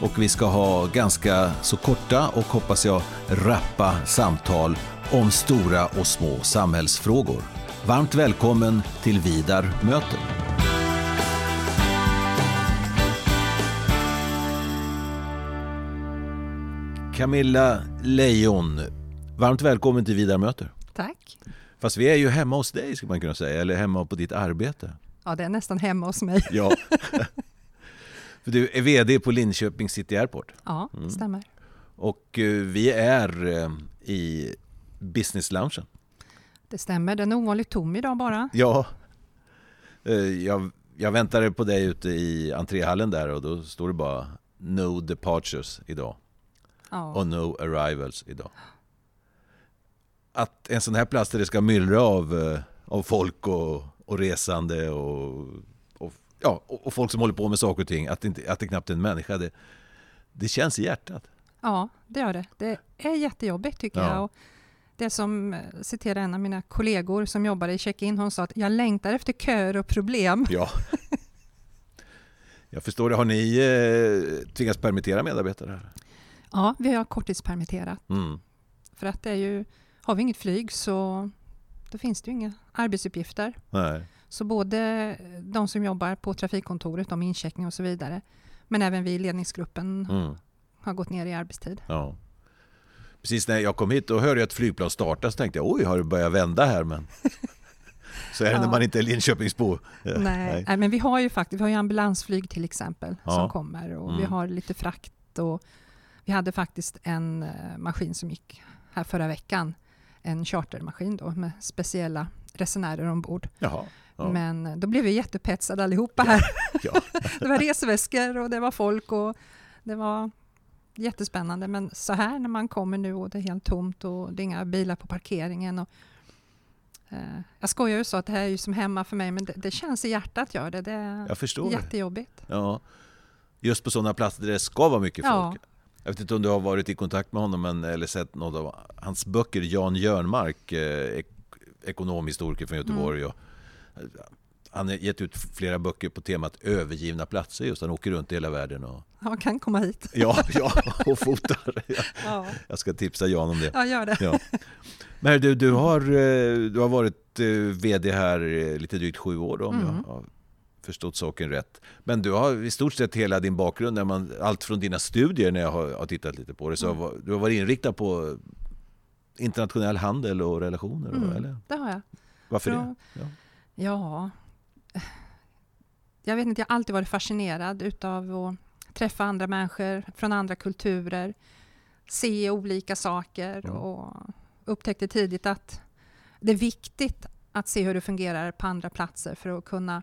och vi ska ha ganska så korta och hoppas jag rappa samtal om stora och små samhällsfrågor. Varmt välkommen till Vidar möter. Camilla Lejon, varmt välkommen till Vidar möter. Tack. Fast vi är ju hemma hos dig skulle man kunna säga, eller hemma på ditt arbete. Ja, det är nästan hemma hos mig. Ja. För du är VD på Linköping City Airport. Ja, det Mm. stämmer. Och eh, vi är eh, i business loungen. Det stämmer. Den är ovanligt tom idag bara. Ja. Eh, Jag, jag väntade på dig ute i entréhallen där och då står det bara No departures idag Ja. och No arrivals idag. Att en sån här plats där det ska myllra av, av folk och, och resande och, ja, och folk som håller på med saker och ting, att det, inte, att det knappt är en människa, det, det känns i hjärtat. ja, det gör det. Det är jättejobbigt tycker Ja. jag. Och det som eh, citerar en av mina kollegor som jobbar i check-in, hon sa att jag längtar efter köer och problem. Ja. Jag förstår det. Har ni eh, tvingats permittera medarbetare? Här? Ja, vi har korttidspermitterat. Mm. För att det är ju, har vi inget flyg så då finns det ju inga arbetsuppgifter. Nej. Så både de som jobbar på trafikkontoret, om incheckning och så vidare, men även vi i ledningsgruppen Mm. har gått ner i arbetstid. Ja. Precis när jag kom hit och hörde jag ett flygplan starta så tänkte jag oj, har det börjat vända här? Men så är det när Ja. man inte är Linköpingsbo. Nej, nej, men vi har ju faktiskt vi har ambulansflyg till exempel Ja. som kommer och vi Mm. har lite frakt och vi hade faktiskt en eh, maskin som gick här förra veckan. En chartermaskin då med speciella resenärer ombord. Jaha. Ja. Men då blev vi jättepetsade allihopa här. Ja. det var resväskor och det var folk och det var jättespännande. Men så här när man kommer nu och det är helt tomt och det är inga bilar på parkeringen. Och, eh, jag skojar ju så att det här är ju som hemma för mig men det, det känns i hjärtat gör det. Det är Jag förstår jättejobbigt. Ja. Just på sådana platser där det ska vara mycket Ja. folk. Jag vet inte om du har varit i kontakt med honom men, eller sett något av hans böcker. Jan Jörnmark, eh, ek ekonomhistoriker från Göteborg. Och, eh, han har gett ut flera böcker på temat övergivna platser. Just Han åker runt i hela världen och, Ja, kan komma hit. ja, ja, och fotar. Ja, Jag ska tipsa Jan om det. ja gör det. Ja. Men du, du, har, eh, du har varit eh, VD här eh, lite drygt sju år då, om Mm. jag har förstått saken rätt. Men du har i stort sett hela din bakgrund, när man, allt från dina studier när jag har, tittat lite på det, så Mm. du har varit inriktad på internationell handel och relationer? Mm, Eller? det har jag. Varför det? Från- Ja. Ja, jag vet inte, jag har alltid varit fascinerad utav att träffa andra människor från andra kulturer, se olika saker Ja. och upptäckte tidigt att det är viktigt att se hur det fungerar på andra platser för att kunna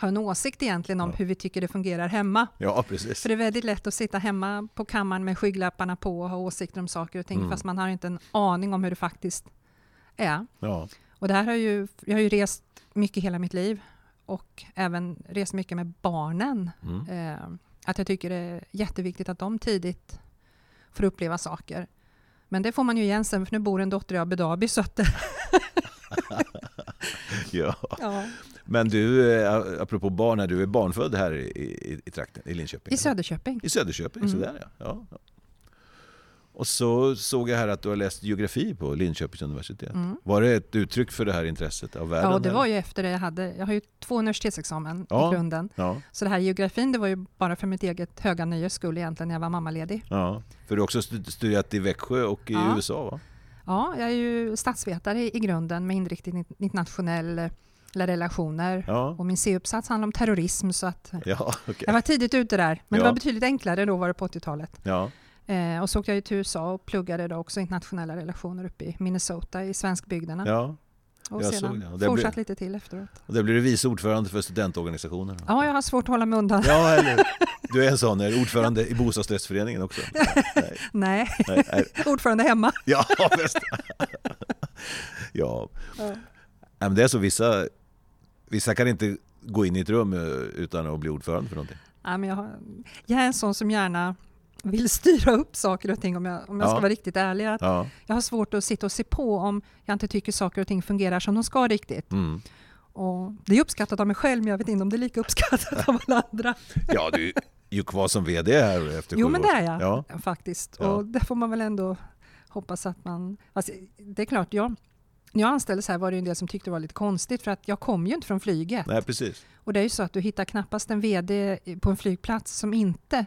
ha en åsikt egentligen om Ja. hur vi tycker det fungerar hemma. ja, precis. För det är väldigt lätt att sitta hemma på kammaren med skygglapparna på och ha åsikter om saker och ting Mm. fast man har inte en aning om hur det faktiskt är. Ja. Och det här har ju, jag har ju rest mycket hela mitt liv och även rest mycket med barnen. Mm. Eh, att jag tycker det är jätteviktigt att de tidigt får uppleva saker. Men det får man ju igen sen, för nu bor en dotter i Abu Dhabi. Så att, Ja. ja. Men du, eh, apropå barn, du är barnfödd här i, i, i trakten, i Linköping? I eller? Söderköping. I Söderköping, Mm. sådär ja. ja. Och så såg jag här att du har läst geografi på Linköpings universitet. Mm. Var det ett uttryck för det här intresset av världen? Ja, det var ju efter det jag hade. Jag har ju två universitetsexamen Ja. i grunden. Ja, Så det här geografin, det var ju bara för mitt eget höga nöjes skull egentligen när jag var mammaledig. ja. För du har också stu- studerat i Växjö och i Ja. USA va? Ja, jag är ju statsvetare i grunden med inriktning internationella relationer. Ja, Och min C-uppsats handlar om terrorism så att ja okej. jag var tidigt ute där. Men Ja. det var betydligt enklare då var det på 80-talet. Ja. Eh, och så åkte jag till USA och pluggade då också internationella relationer uppe i Minnesota i svenskbygderna. ja. Och Jag sedan såg det. Fortsatt blir- lite till efteråt. Och där blir du vice ordförande för studentorganisationerna. Ja, jag har svårt att hålla mig undan. Ja, eller Du är en sån, är ordförande i bostadsrättsföreningen också. Nej, Nej, nej, ordförande hemma. Ja, visst. ja. Ja. Men det är så vissa, vissa kan inte gå in i ett rum eh, utan att bli ordförande för någonting. Ja, men jag, har, jag är en sån som gärna vill styra upp saker och ting om jag, om jag Ja. ska vara riktigt ärlig. Att Ja. jag har svårt att sitta och se på om jag inte tycker saker och ting fungerar som de ska riktigt. Mm. Och det är uppskattat av mig själv men jag vet inte om det är lika uppskattat av alla andra. ja, du är ju kvar som VD här efter Jo men det är jag Ja. faktiskt. Och det får man väl ändå hoppas att man... Alltså, det är klart, jag, när jag anställdes här var det en del som tyckte det var lite konstigt för att jag kom ju inte från flyget. Nej, precis. Och det är ju så att du hittar knappast en VD på en flygplats som inte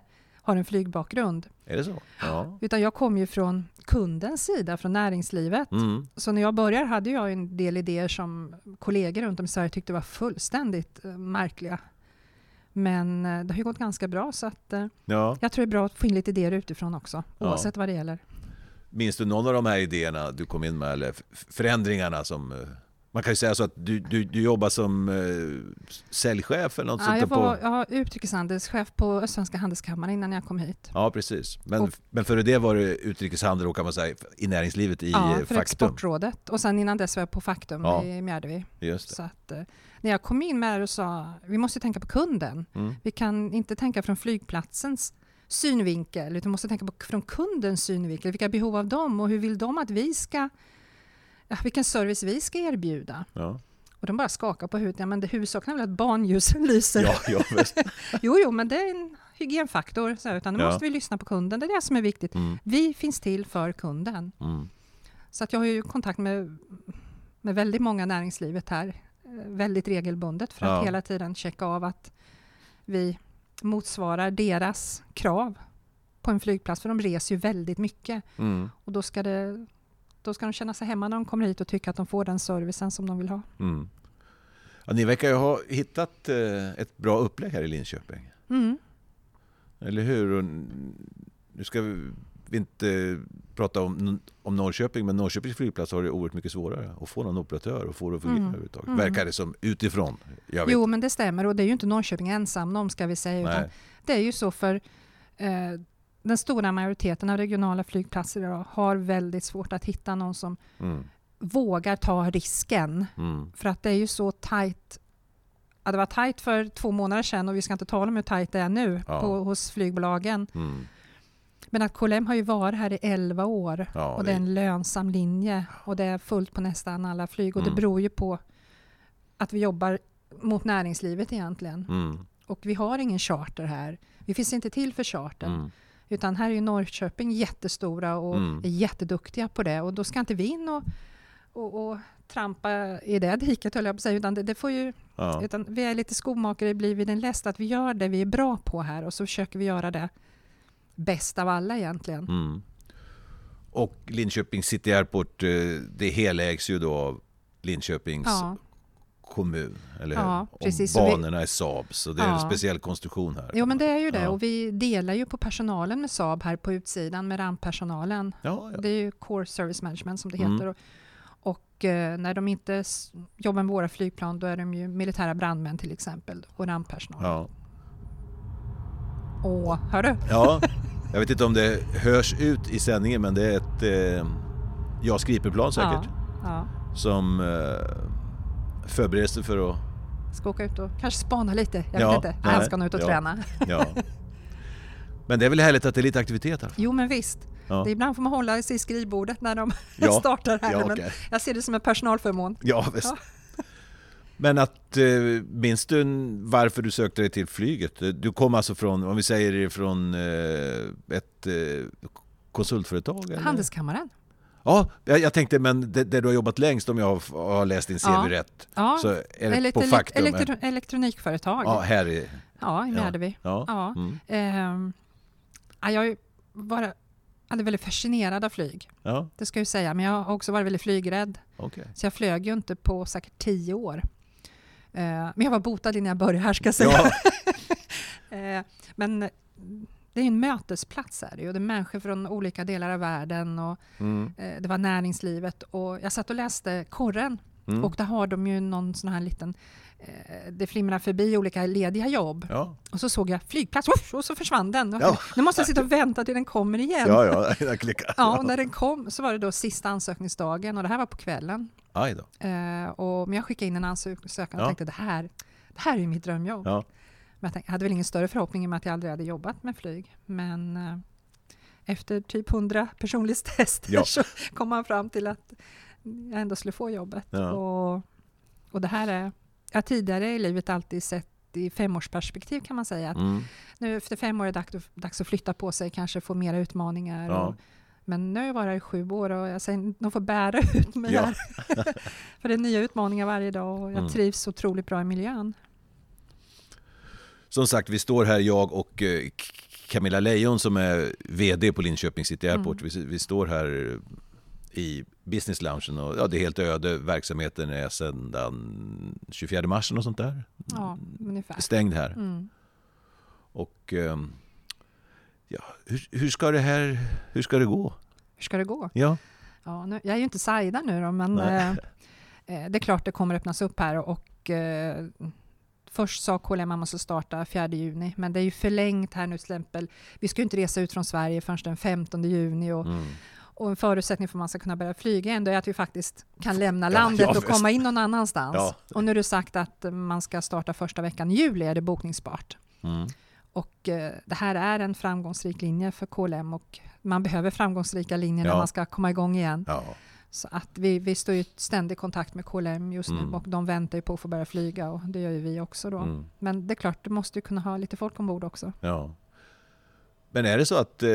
har en flygbakgrund. Är det så? Ja. Utan jag kom ju från kundens sida, från näringslivet. Mm. Så när jag började hade jag en del idéer som kollegor runt om i Sverige tyckte var fullständigt eh, märkliga. Men eh, det har ju gått ganska bra så att eh, ja. jag tror det är bra att få in lite idéer utifrån också, Ja. oavsett vad det gäller. Minns du någon av de här idéerna du kom in med, eller förändringarna som... Man kan ju säga så att du, du, du jobbar som eh, säljchef eller något Ja, sånt jag var på... jag var utrikeshandelschef på Östsvenska handelskammaren innan jag kom hit. Ja, precis. Men, Och- men före det var det utrikeshandel och kan man säga i näringslivet i ja, eh, för Faktum. Exportrådet. Och sen innan dess var jag på Faktum Ja. i Mjärdevi. Just det. Så att, eh, när jag kom in med det och sa vi måste tänka på kunden. Mm. Vi kan inte tänka från flygplatsens synvinkel, utan vi måste tänka på från kundens synvinkel. Vilka behov av dem och hur vill de att vi ska... Ja, vilken service vi ska erbjuda. Ja, Och de bara skakar på huvudet. Ja, men det huvudsaken är väl att barnljusen lyser. ja, ja. Jo, jo, men det är en hygienfaktor. Så här, utan nu Ja. måste vi lyssna på kunden. Det är det som är viktigt. Mm. Vi finns till för kunden. Mm. Så att jag har ju kontakt med, med väldigt många näringslivet här, eh, väldigt regelbundet för att hela tiden checka av att vi motsvarar deras krav på en flygplats, för de reser ju väldigt mycket Mm. och då ska, det, då ska de känna sig hemma när de kommer hit och tycka att de får den servicen som de vill ha. Mm. Ja, ni verkar ju ha hittat eh, ett bra upplägg här i Linköping. Mm. Eller hur? Nu ska vi inte prata om, om Norrköping, men Norrköpings flygplats har det oerhört mycket svårare att få någon operatör och få det att fungera Mm. överhuvudtaget. Mm. Verkar det som utifrån. Jo, men det stämmer och det är ju inte Norrköping ensam om ska vi säga, det är ju så för eh, den stora majoriteten av regionala flygplatser idag har väldigt svårt att hitta någon som Mm. vågar ta risken. Mm. För att det är ju så tajt. Ja, det var tajt för två månader sedan och vi ska inte tala om hur tajt det är nu Ja. på, hos flygbolagen. Mm. Men att KLM har ju varit här i 11 år Ja, och det är en lönsam linje och det är fullt på nästan alla flyg och Mm. det beror ju på att vi jobbar mot näringslivet egentligen. Mm. Och vi har ingen charter här. Vi finns inte till för chartern. Utan här är ju Norrköping jättestora och Mm. är jätteduktiga på det. Och då ska inte vi in och, och, och trampa i det diket, höll jag på att säga. Utan det, det får ju, Ja. utan vi är lite skomakare, blir vi den läst att vi gör det vi är bra på här och så försöker vi göra det bäst av alla egentligen. Mm. Och Linköping City Airport, eh, det helägs ju då av Linköpings Ja, kommun, eller? Ja, precis. Och Så vi- banorna är Saabs, så det är en Ja. speciell konstruktion här. jo men det är ju det. Ja. Och vi delar ju på personalen med Saab här på utsidan med ramppersonalen. Ja, ja. Det är ju Core Service Management som det Mm. heter. Och, och eh, när de inte jobbar med våra flygplan då är de ju militära brandmän till exempel och ramppersonal. Ja. Åh, hör du? ja, jag vet inte om det hörs ut i sändningen, men det är ett eh, JAS Gripenplan säkert, Ja, ja. som eh, förbereder sig för att... Ska åka ut och kanske spana lite. Jag Ja, vet inte. nej, Han ska nog ut och ja. träna. Ja. Men det är väl härligt att det är lite aktivitet här? Jo men visst. Ja, Det är ibland får man hålla sig i skrivbordet när de startar här. ja, men. Jag ser det som en personalförmån. ja visst. Men att, eh, minns du varför du sökte dig till flyget? Du kom alltså från, om vi säger från eh, ett eh, konsultföretag? Eller? Handelskammaren. Ja, jag, tänkte, men det, det du har jobbat längst om jag har, har läst din CV Ja. rätt, Ja, så är det på Faktum? elektro- elektronikföretag. ja, här är... i Ja. Mjärdevi. Ja. Ja. Mm. Ehm, ja, jag jag är väldigt fascinerad av flyg. Ja, Det ska jag säga. Men jag har också varit väldigt flygrädd. okej. Så jag flög ju inte på säkert tio år. Eh, men jag var botad innan jag började här ska jag säga. Ja, Eh, men det är en mötesplats här och det är människor från olika delar av världen och mm, eh, det var näringslivet och jag satt och läste korren Mm. Och där har de ju någon sån här liten... Eh, det flimrar förbi olika lediga jobb. Ja, Och så såg jag flygplats, och så försvann den. Ja. Nu måste jag sitta och vänta till den kommer igen. ja, ja jag klickar. Ja, och när den kom så var det då sista ansökningsdagen och det här var på kvällen. Aj då. Eh, och, men jag skickade in en ansökan och Ja. tänkte det här, det här är mitt drömjobb. Ja. Men jag, hade väl ingen större förhoppning i och med att jag aldrig hade jobbat med flyg. Men eh, efter typ 100 personlighetstester Ja. så kom man fram till att jag ändå skulle få jobbet. Ja. Och, och det här är, jag har tidigare i livet alltid sett i femårsperspektiv kan man säga. Att Mm. nu efter fem år är det dags, dags att flytta på sig, kanske få mera utmaningar. Ja. Och, men nu har jag varit här i sju år och jag säger de får bära ut mig Ja. här. För det är nya utmaningar varje dag och jag Mm. trivs otroligt bra i miljön. Som sagt, vi står här, jag och eh, Camilla Lejon som är VD på Linköping City Airport. Vi, vi står här i business loungen och ja, det är helt öde. Verksamheten är sedan 24 mars och sånt där. Ja, ungefär. Stängd här. Mm. Och ehm, ja, hur, hur ska det här, hur ska det gå? Hur ska det gå? Ja, Ja, nu, jag är ju inte Saida nu då, men eh, eh, det är klart det kommer öppnas upp här och eh, först sa KLM att man måste starta 4 juni, men det är ju förlängt här nu till exempel. Vi ska ju inte resa ut från Sverige förrän den 15 juni och, mm. och en förutsättning för att man ska kunna börja flyga ändå är att vi faktiskt kan lämna Ja, landet ja, och visst. komma in någon annanstans. Ja. Och nu är det sagt att man ska starta första veckan i juli, är det bokningsbart. Mm. Och eh, det här är en framgångsrik linje för KLM och man behöver framgångsrika linjer Ja. när man ska komma igång igen. Så att vi, vi står i ständig kontakt med KLM just nu Mm. och de väntar ju på att få börja flyga och det gör ju vi också då. Mm. Men det är klart, du måste ju kunna ha lite folk ombord också. ja. Men är det så att eh,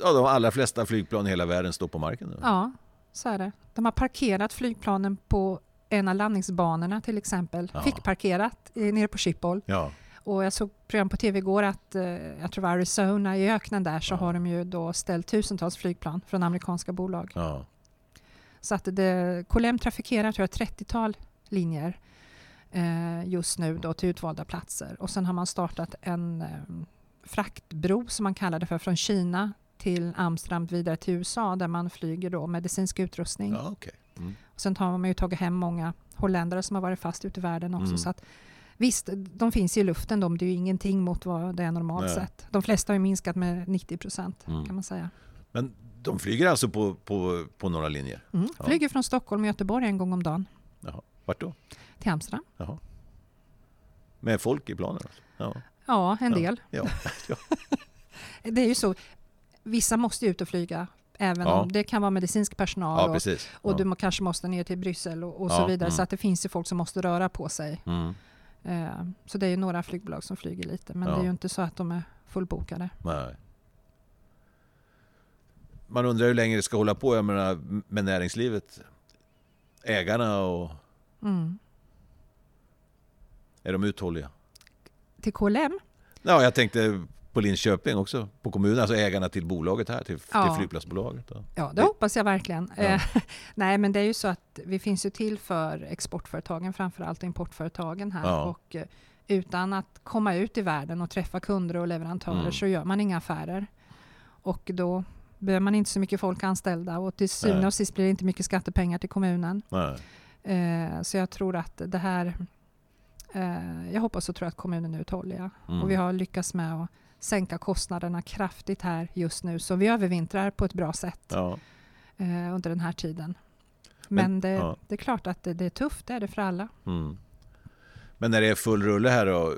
ja, de allra flesta flygplan i hela världen står på marken? Nu? Ja, så är det. De har parkerat flygplanen på en av landningsbanorna till exempel. Ja. Fick parkerat eh, nere på Schiphol. Ja. Och jag såg program på tv igår att, eh, jag tror det var Arizona, i öknen där så Ja. har de ju då ställt tusentals flygplan från amerikanska bolag. ja. Så att det, KLM trafikerar tror jag 30-tal linjer eh, just nu då till utvalda platser. Och sen har man startat en eh, fraktbro som man kallar det för från Kina till Amsterdam vidare till USA där man flyger då medicinsk utrustning. ja okej. Mm. Och sen har man ju tagit hem många holländare som har varit fast ute i världen också. Mm. Så att, visst, de finns i luften de, det är ju ingenting mot vad det är normalt Nej. sett. De flesta har ju minskat med 90 procent Mm. kan man säga. Men de flyger alltså på, på, på några linjer? Mm. Ja. Flyger från Stockholm och Göteborg en gång om dagen Jaha. Vart då? till Amsterdam. Jaha. Med folk i planen? Alltså. Ja. Ja, en del. Ja. ja. Det är ju så, vissa måste ut och flyga. Även Ja. om det kan vara medicinsk personal och, och du må, kanske måste ner till Bryssel och, och så vidare. mm. Så att det finns ju folk som måste röra på sig. Mm. Eh, så det är ju några flygbolag som flyger lite, men det är ju inte så att de är fullbokade. Nej. Man undrar hur länge det ska hålla på jag menar, med näringslivet. Ägarna och... Mm. Är de uthålliga? Till KLM? Ja, jag tänkte på Linköping också. På kommunen, alltså ägarna till bolaget här, till, Ja. till flygplatsbolaget. Ja. Det Det- hoppas jag verkligen. Ja. Eh, Nej, men det är ju så att vi finns ju till för exportföretagen framförallt och importföretagen här. Ja. Och eh, utan att komma ut i världen och träffa kunder och leverantörer Mm. så gör man inga affärer. Och då behöver man inte så mycket folk anställda och till syvende och sist blir det inte mycket skattepengar till kommunen. Eh, Så jag tror att det här... eh, Jag hoppas och tror att kommunen är uthålliga. Mm. Och vi har lyckats med att sänka kostnaderna kraftigt här just nu. Så vi övervintrar på ett bra sätt Ja. eh, under den här tiden. Men- Men, det, ja. det är klart att det, det är tufft, det är det för alla. Mm. Men när det är full rulle här då,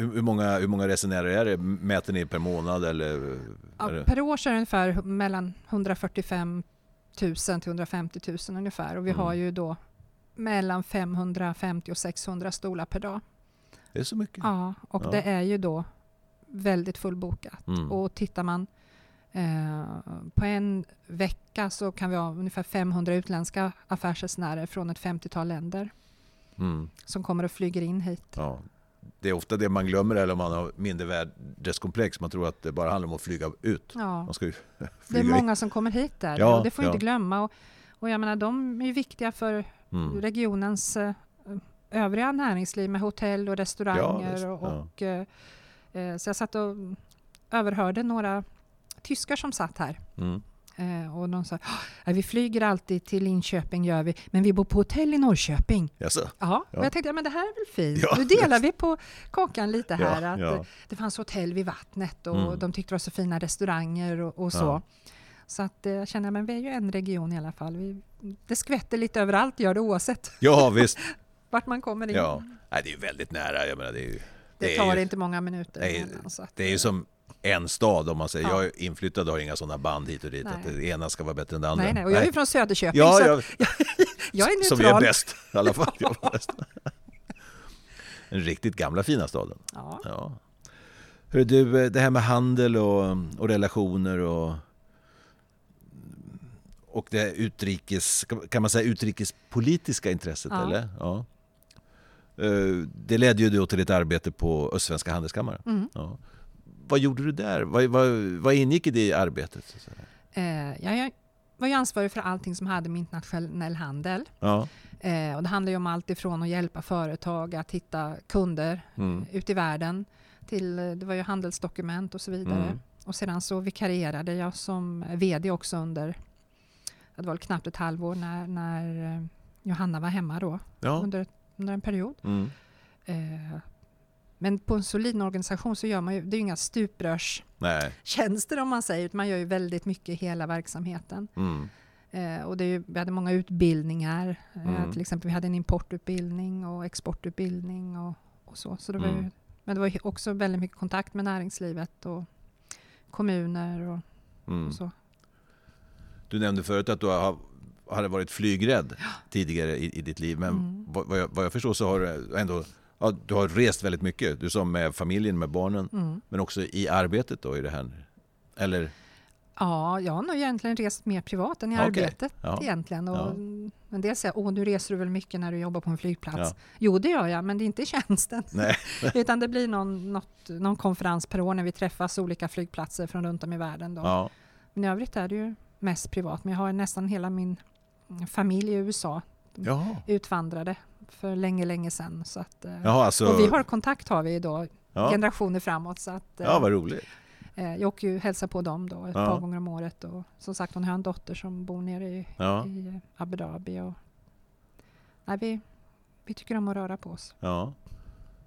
hur, många, hur många resenärer är det? Mäter ni per månad eller? Ja, per år så är det ungefär mellan 145 000 till 150 000 ungefär. Och vi Mm. har ju då mellan 550 och 600 stolar per dag. Det är så mycket? Ja, och Ja. det är ju då väldigt fullbokat. Mm. Och tittar man eh, på en vecka så kan vi ha ungefär 500 utländska affärsresenärer från ett 50-tal länder Mm. som kommer och flyger in hit. Ja. Det är ofta det man glömmer eller om man har mindre värdeskomplex. Man tror att det bara handlar om att flyga ut. Ja. Ju Det är flyga in. många som kommer hit där Ja, och det får ja. inte glömma. Och, och jag menar, de är ju viktiga för Mm. regionens eh, övriga näringsliv med hotell och restauranger. visst, och, ja. och, eh, eh, så jag satt och överhörde några tyskar som satt här Mm. Eh, och de sa, "Ja, vi flyger alltid till Linköping gör vi, men vi bor på hotell i Norrköping. Jaså? Ja, Ja. och jag tänkte, men det här är väl fint. Ja, Nu delar vi på kakan lite här. Ja, att ja. Det fanns hotell vid vattnet och Mm. de tyckte det var så fina restauranger och, och så. Så att eh, jag känner, men vi är ju en region i alla fall. Vi, det skvätter lite överallt, gör det oavsett Ja, visst. vart man kommer in. Ja. Nej, det är ju väldigt nära. Jag menar, det är ju, Det är tar ju, inte många minuter. Nej, Det är ju eh, som en stad om man säger. Ja. Jag är inflyttad och har inga sådana band hit och dit. Nej. Att det ena ska vara bättre än det andra. Nej, nej, och jag är ju från Söderköping Ja, jag, att jag är som neutral. är bäst i alla fall. Jag. Den riktigt gamla fina staden. Ja. Ja. Hörru du, eh, det här med handel och, och relationer och och det utrikes, kan man säga utrikespolitiska intresset Ja. eller? Ja. Eh, Det ledde ju då till ett arbete på Östsvenska Handelskammaren. Mm. Ja. Vad gjorde du där? Vad, vad, vad ingick i det arbetet? Eh, jag jag var ju ansvarig för allting som hade med internationell handel. Ja. Eh, och det handlar ju om allt ifrån att hjälpa företag att hitta kunder Mm. ute i världen till, eh, det var ju handelsdokument och så vidare. Mm. Och sedan så vikarierade jag som VD också under, det var knappt ett halvår när, när eh, Johanna var hemma då, Ja. under, under en period. Mm. Eh, men på en solid organisation så gör man ju, det är ju inga stuprörstjänster om man säger, utan man gör ju väldigt mycket i hela verksamheten. Mm. Eh, och det är ju, vi hade många utbildningar, eh, Mm. till exempel vi hade en importutbildning och exportutbildning och, och så. så det var ju, Mm. men det var ju också väldigt mycket kontakt med näringslivet och kommuner och, Mm. och så. Du nämnde förut att du har, hade varit flygrädd tidigare i, i ditt liv. Men Mm. vad, vad, jag, vad jag förstår så har du ändå ja, du har rest väldigt mycket. Du som med familjen, med barnen, Mm. men också i arbetet då i det här. Eller? Ja, jag har nog egentligen rest mer privat än i Okej. arbetet Ja. egentligen. Och, Ja. En del säger, åh nu reser du väl mycket när du jobbar på en flygplats. Ja. Jo det gör jag, men det är inte i tjänsten. Nej. Utan det blir någon, något, någon konferens per år när vi träffas olika flygplatser från runt om i världen. Då. Ja. Men i övrigt är det ju mest privat. Men jag har nästan hela min familj i USA Jaha. utvandrade för länge, länge sedan. Så att, eh, Jaha, alltså. Och vi har kontakt har vi då, ja. generationer framåt. Så att, eh, ja, vad roligt. eh, jag åker ju och hälsar på dem då ett Ja. par gånger om året. Och som sagt, hon har en dotter som bor nere i, Ja. i eh, Abu Dhabi. Och, nej, vi, vi tycker om att röra på oss. ja.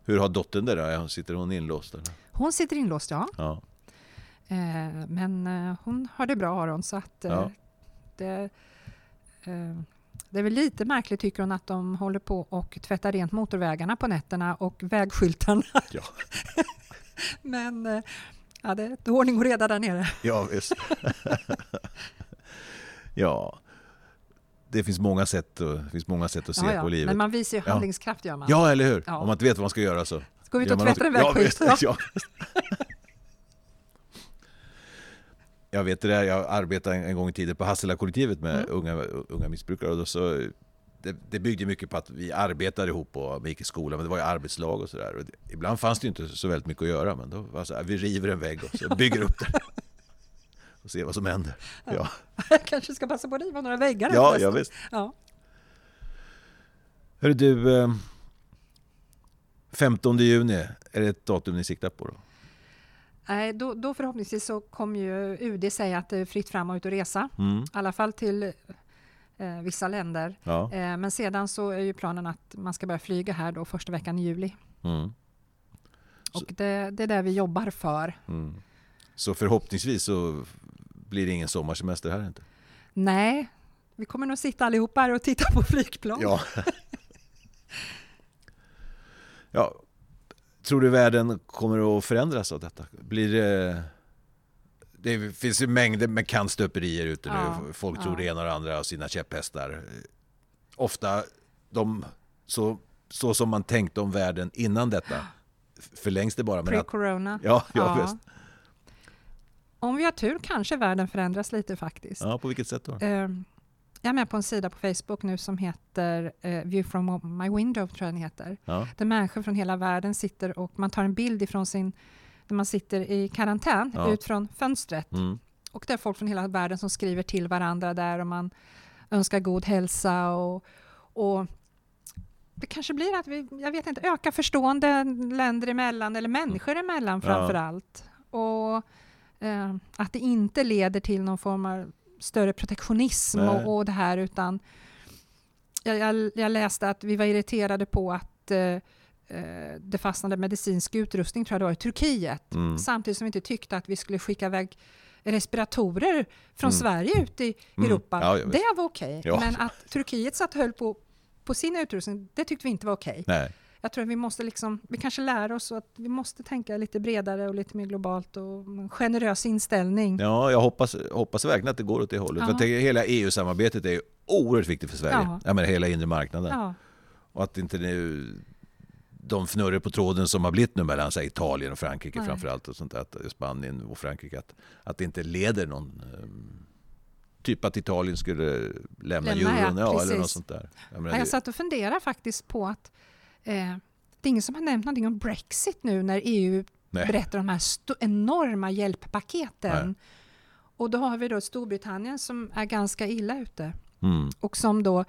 Hur har dottern det då? Sitter hon inlåst? Eller? Hon sitter inlåst, ja. Ja. Eh, men eh, hon har det bra har hon. Så att, eh, Ja. det, eh, det är väl lite märkligt tycker hon att de håller på och tvättar rent motorvägarna på nätterna och vägskyltarna. Ja. men eh, ja, det är ordning och reda där nere. Ja, visst. ja. Det finns många sätt, finns många sätt att se Ja, ja. på livet. Men man visar ju Ja. handlingskraft gör man. Ja, eller hur? Ja. Om man inte vet vad man ska göra så Ska vi ut och tvätta en vägskylt? Ja, visst. ja. Jag vet det där, jag arbetade en gång i tiden på Hassela-kollektivet med Mm. unga, unga missbrukare. Och då så, det, det byggde mycket på att vi arbetade ihop och vi gick i skolan, men det var ju arbetslag och sådär. Ibland fanns det inte så väldigt mycket att göra, men då var det så här, vi river en vägg och så bygger upp den. Och ser vad som händer. Ja, Jag kanske ska passa på att riva några väggar ja, ja visst. Ja. Hörru du, eh, 15 juni, är det ett datum ni siktar på då? Nej, då, då förhoppningsvis så kommer ju UD säga att det är fritt fram och ut och resa. Mm. I alla fall till eh, vissa länder. Ja. Eh, men sedan så är ju planen att man ska börja flyga här då första veckan i juli. Mm. Och det, det är det vi jobbar för. Mm. Så förhoppningsvis så blir det ingen sommarsemester här inte? Nej, vi kommer nog sitta allihopa här och titta på flygplan. Ja. ja. Tror du världen kommer att förändras av detta? Blir det... Det finns ju mängder med kannstöperier ute nu. Ja, Folk ja. tror det ena och det andra av sina käpphästar. Ofta de, så, så som man tänkte om världen innan detta förlängs det bara. Men att, Pre-corona. ja, ja, visst. Om vi har tur kanske världen förändras lite faktiskt. Ja, på vilket sätt då? Eh, jag är med på en sida på Facebook nu som heter eh, View from my window, tror jag den heter. Ja. Där människor från hela världen sitter och man tar en bild ifrån sin, när man sitter i karantän, Ja. ut från fönstret. Mm. Och det är folk från hela världen som skriver till varandra där och man önskar god hälsa och, och det kanske blir att vi, jag vet inte, öka förstående länder emellan eller människor emellan Ja. framför allt. Och eh, att det inte leder till någon form av större protektionism och, och, det här utan jag, jag, jag, läste att vi var irriterade på att eh, eh det fastnade medicinsk utrustning tror jag det var, i Turkiet mm. samtidigt som vi inte tyckte att vi skulle skicka iväg respiratorer från mm. Sverige ut i mm. Europa. Ja, det var okej. Okay. Ja. Men att Turkiet satt och höll på, på sin utrustning, det tyckte vi inte var okej. Okay. Jag tror att vi måste liksom, vi kanske lär oss att vi måste tänka lite bredare och lite mer globalt och en generös inställning. Ja, jag hoppas, hoppas verkligen att det går åt det hållet. Ja. För hela EU-samarbetet är oerhört viktigt för Sverige. Ja. Jag menar hela inre marknaden. Ja. Och att inte nu de fnurror på tråden som har blivit nu mellan sig, Italien och Frankrike Nej. framförallt och sånt där, Spanien och Frankrike, att, att det inte leder någon um, Typ att Italien skulle lämna, lämna euron, ja, eller något sånt där. Jag, menar, ja, jag satt och funderade faktiskt på att eh, det är ingen som har nämnt någonting om Brexit nu när EU Nej. berättar om de här enorma hjälppaketen. Nej. Och då har vi då Storbritannien som är ganska illa ute mm. och som då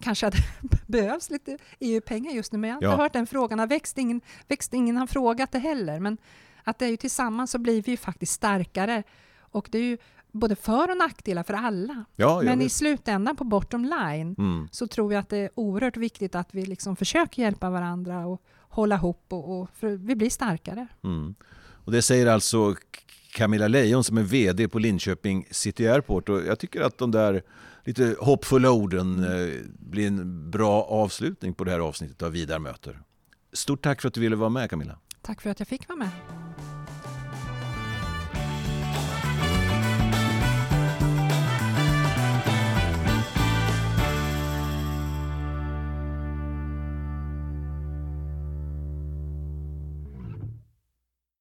kanske hade behövs lite EU-pengar just nu, men jag har inte ja. hört den frågan har växt. Ingen, växt, ingen har frågat det heller. Men att det är ju tillsammans så blir vi ju faktiskt starkare. Och det är ju både för och nackdelar för alla. Ja, men vet. i slutändan, på bottom line, mm. så tror jag att det är oerhört viktigt att vi liksom försöker hjälpa varandra och hålla ihop, och, och vi blir starkare. Mm. Och det säger alltså Camilla Leijon som är VD på Linköping City Airport. Och jag tycker att de där lite hoppfulla orden eh, blir en bra avslutning på det här avsnittet av Vidar möter. Stort tack för att du ville vara med Camilla. Tack för att jag fick vara med.